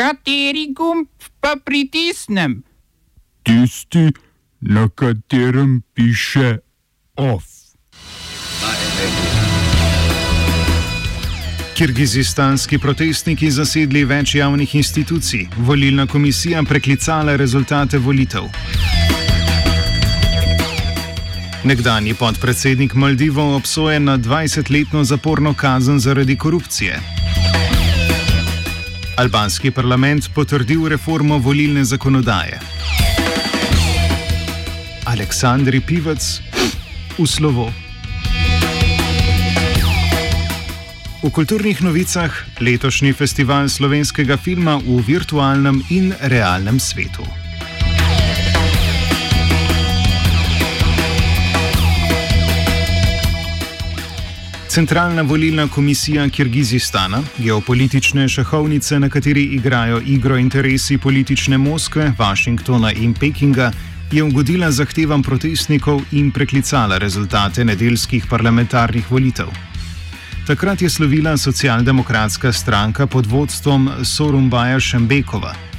Kateri gumb pa pritisnem? Tisti, na katerem piše OF. Kirgizistanski protestniki zasedli več javnih institucij, volilna komisija preklicala rezultate volitev. Nekdanji podpredsednik Maldivov obsojen na 20-letno zaporno kazen zaradi korupcije. Albanski parlament potrdil reformo volilne zakonodaje. Aleksandri Pivac v slovo. V kulturnih novicah letošnji festival slovenskega filma v virtualnem in realnem svetu. Centralna volilna komisija Kirgizistana, geopolitične šahovnice, na kateri igrajo igro interesi politične Moskve, Washingtona in Pekinga, je ugodila zahtevam protestnikov in preklicala rezultate nedeljskih parlamentarnih volitev. Takrat je slovila socialdemokratska stranka pod vodstvom Sorumbaja Šembekova.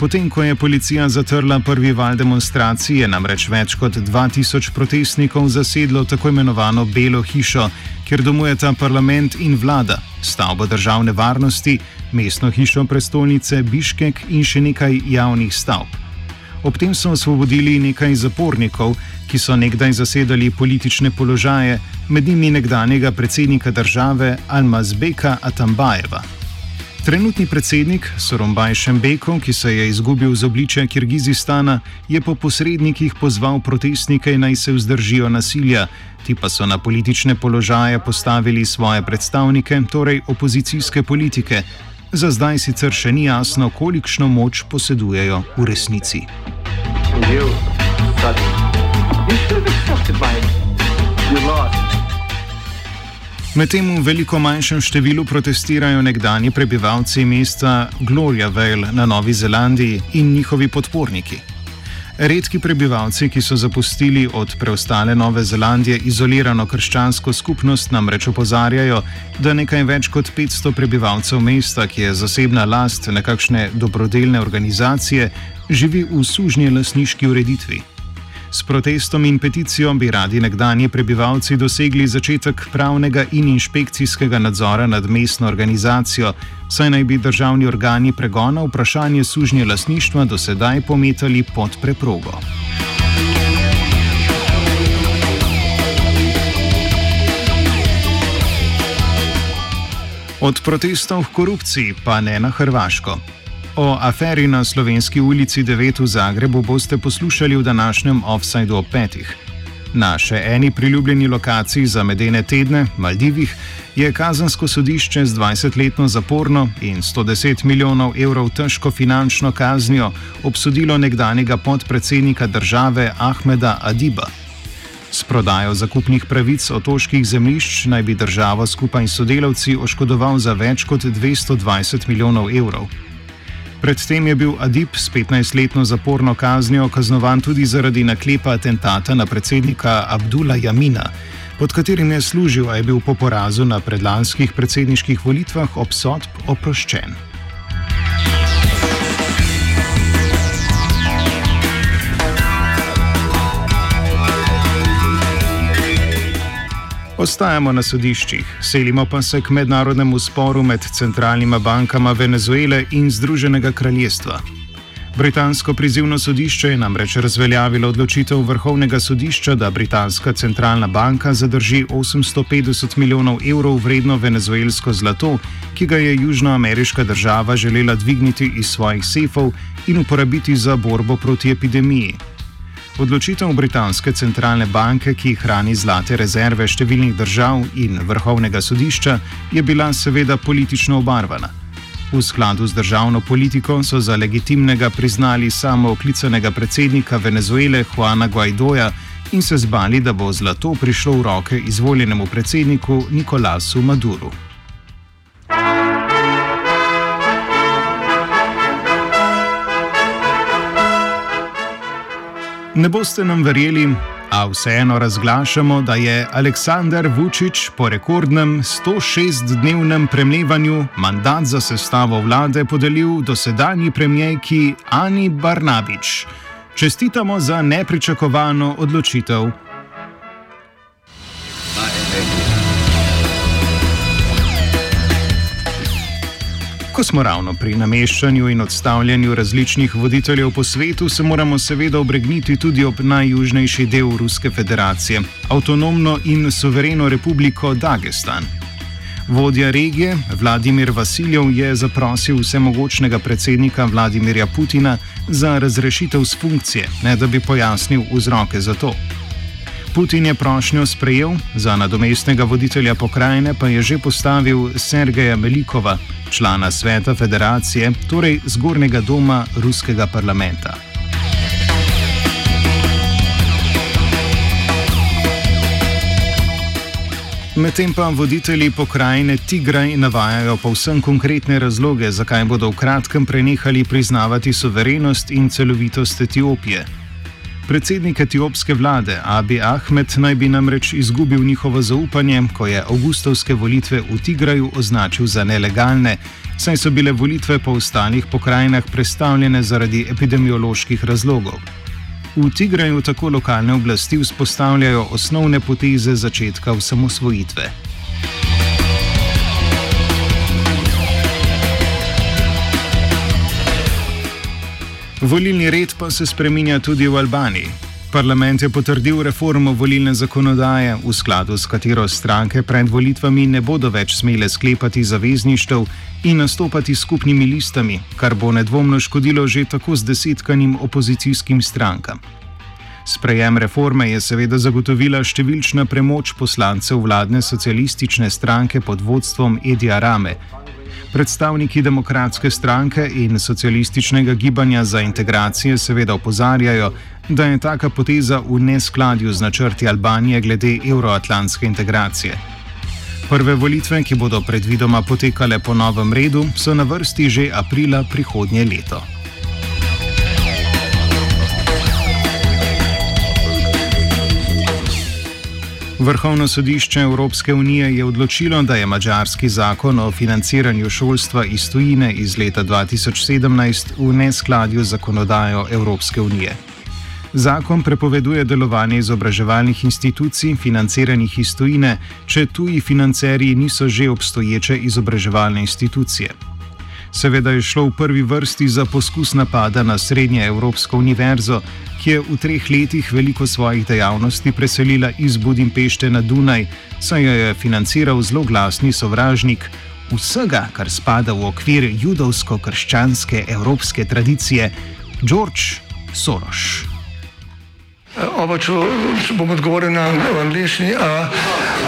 Potem, ko je policija zatrla prvi val demonstracij, je namreč več kot 2000 protestnikov zasedlo tako imenovano Belo hišo, kjer domujeta parlament in vlada, stavbo državne varnosti, mestno hišo prestolnice Biškek in še nekaj javnih stavb. Ob tem so osvobodili nekaj zapornikov, ki so nekdaj zasedali politične položaje, med njimi nekdanjega predsednika države Almazbeka Atambajeva. Trenutni predsednik Sorombaj Šembekov, ki se je izgubil z obličja Kirgizistana, je po posrednikih pozval protestnike naj se vzdržijo nasilja, ti pa so na politične položaje postavili svoje predstavnike, torej opozicijske politike. Za zdaj sicer še ni jasno, kolikšno moč posedujejo v resnici. You, Medtem v veliko manjšem številu protestirajo nekdani prebivalci mesta Gloria Vale na Novi Zelandiji in njihovi podporniki. Redki prebivalci, ki so zapustili od preostale Nove Zelandije izolirano krščansko skupnost, namreč opozarjajo, da nekaj več kot 500 prebivalcev mesta, ki je zasebna last nekakšne dobrodelne organizacije, živi v sužnji lasniški ureditvi. S protestom in peticijo bi radi nekdani prebivalci dosegli začetek pravnega in inšpekcijskega nadzora nad mestno organizacijo, saj naj bi državni organi pregona vprašanje sužnje lasništva do sedaj pometali pod preprogo. Od protestov k korupciji pa ne na Hrvaško. O aferi na slovenski ulici 9 v Zagrebu boste poslušali v današnjem offsajdu o petih. Na še eni priljubljeni lokaciji za medene tedne, Maldivih, je kazansko sodišče z 20-letno zaporno in 110 milijonov evrov težko finančno kaznijo obsodilo nekdanjega podpredsednika države Ahmeda Adiba. S prodajo zakupnih pravic otoških zemljišč naj bi državo skupaj s sodelavci oškodoval za več kot 220 milijonov evrov. Predtem je bil Adib s 15-letno zaporno kaznijo kaznovan tudi zaradi naklepa atentata na predsednika Abdula Jamina, pod katerim je služil, a je bil po porazu na predlanskih predsedniških volitvah obsodb oproščen. Ostajamo na sodiščih, selimo pa se k mednarodnemu sporu med centralnima bankama Venezuele in Združenega kraljestva. Britansko prizivno sodišče je namreč razveljavilo odločitev Vrhovnega sodišča, da Britanska centralna banka zadrži 850 milijonov evrov vredno venezuelsko zlato, ki ga je južnoameriška država želela dvigniti iz svojih sefov in uporabiti za borbo proti epidemiji. Odločitev britanske centralne banke, ki hrani zlate rezerve številnih držav in vrhovnega sodišča, je bila seveda politično obarvana. V skladu z državno politiko so za legitimnega priznali samo oklicanega predsednika Venezuele Juana Guaidoja in se zbali, da bo zlato prišlo v roke izvoljenemu predsedniku Nikolasu Maduru. Ne boste nam verjeli, A vseeno razglašamo, da je Aleksandar Vučić po rekordnem 106-dnevnem premlevanju mandat za sestavo vlade podelil dosedanji premijejki Ani Barnabič. Čestitamo za nepričakovano odločitev. Ko smo ravno pri nameščanju in odstavljanju različnih voditeljev po svetu, se moramo seveda obregniti tudi ob najjužnejši del Ruske federacije, avtonomno in suvereno republiko Dagestan. Vodja regije Vladimir Vasiljev je zaprosil vsemogočnega predsednika Vladimirja Putina za razrešitev z funkcije, ne da bi pojasnil vzroke za to. Putin je prošnjo sprejel, za nadomestnega voditelja pokrajine pa je že postavil Sergeja Melikova, člana sveta federacije, torej zgornjega doma ruskega parlamenta. Medtem pa voditelji pokrajine Tigraj navajajo povsem konkretne razloge, zakaj bodo v kratkem prenehali priznavati suverenost in celovitost Etiopije. Predsednik etiopske vlade Abi Ahmed naj bi namreč izgubil njihovo zaupanje, ko je avgustovske volitve v Tigraju označil za nelegalne, saj so bile volitve po ostalih pokrajinah predstavljene zaradi epidemioloških razlogov. V Tigraju tako lokalne oblasti vzpostavljajo osnovne poteze začetka osamosvojitve. Volilni red pa se spreminja tudi v Albaniji. Parlament je potrdil reformo volilne zakonodaje, v skladu s katero stranke pred volitvami ne bodo več smele sklepati zavezništev in nastopati skupnimi listami, kar bo nedvomno škodilo že tako zdesetkanim opozicijskim strankam. Sprejem reforme je seveda zagotovila številčna premoč poslancev vladne socialistične stranke pod vodstvom Edija Rame, Predstavniki demokratske stranke in socialističnega gibanja za integracije seveda opozarjajo, da je taka poteza v neskladju z načrti Albanije glede euroatlantske integracije. Prve volitve, ki bodo predvidoma potekale po novem redu, so na vrsti že aprila prihodnje leto. Vrhovno sodišče Evropske unije je odločilo, da je mačarski zakon o financiranju šolstva iz tujine iz leta 2017 v neskladju z zakonodajo Evropske unije. Zakon prepoveduje delovanje izobraževalnih institucij, financiranih iz tujine, če tuji financerji niso že obstoječe izobraževalne institucije. Seveda je šlo v prvi vrsti za poskus napada na Srednje Evropsko univerzo, ki je v treh letih veliko svojih dejavnosti preselila iz Budimpešte na Dunaj, saj jo je financiral zelo glasni sovražnik vsega, kar spada v okvir judovsko-krščanske evropske tradicije, George Soros. Oba, če, bom odgovoril na angliški.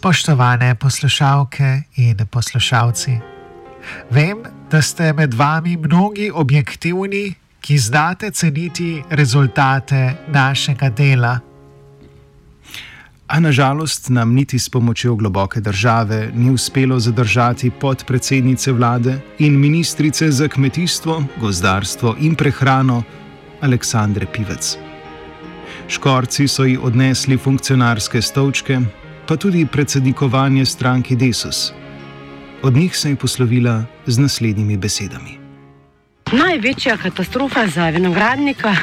Spoštovane poslušalke in poslušalci, vem, da ste med vami mnogi objektivni, ki znate ceniti rezultate našega dela. A nažalost nam niti s pomočjo globoke države ni uspelo zadržati podpredsednice vlade in ministrice za kmetijstvo, gozdarstvo in prehrano Aleksandre Pivec. Škorci so ji odnesli funkcionarske stolčke, pa tudi predsednikovanje stranki Desus. Od njih se je poslovila z naslednjimi besedami. Največja katastrofa za vinogradnika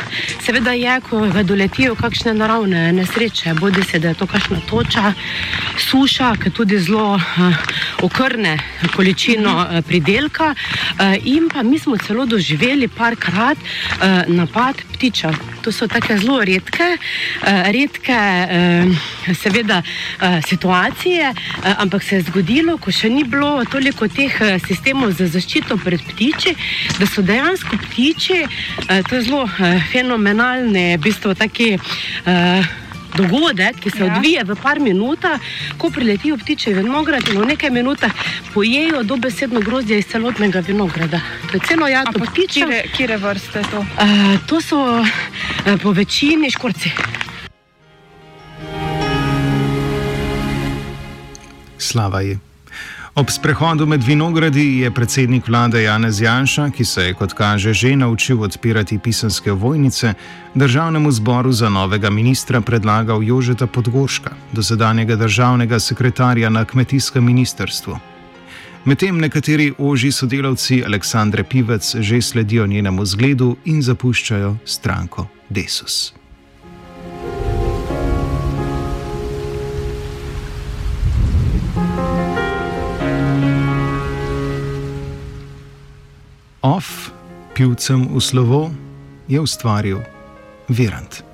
seveda je, ko ga doletijo kakšne naravne nesreče, bodi se, da je to kakšna toča, suša, ki tudi zelo uh, okrne količino uh, pridelka uh, in pa mi smo celo doživeli parkrat uh, napad ptičev. To so tako zelo redke, redke seveda, situacije, ampak se je zgodilo, ko še ni bilo toliko teh sistemov za zaščito pred ptiči, da so dejansko ptiči, to je zelo fenomenalne, v bistvu taki dogodek, ki se ja. odvija v par minutah, ko priletijo ptiče v vinograd in v nekaj minutah pojejo dobesedno grozdje iz celotnega vinograda. To je celo jato ptiče. Kire vrste to? Uh, to so uh, po večini škorci. Slava je. Ob sprehodu med vinogradi je predsednik vlade Janez Janša, ki se je, kot kaže, že naučil odpirati pisanske vojnice, državnemu zboru za novega ministra predlagal Jožeta Podgorška, dosedanjega državnega sekretarja na kmetijskem ministrstvu. Medtem nekateri oži sodelavci Aleksandre Pivec že sledijo njenemu zgledu in zapuščajo stranko Desus. Pivcem v slovo, je ustvaril Virant.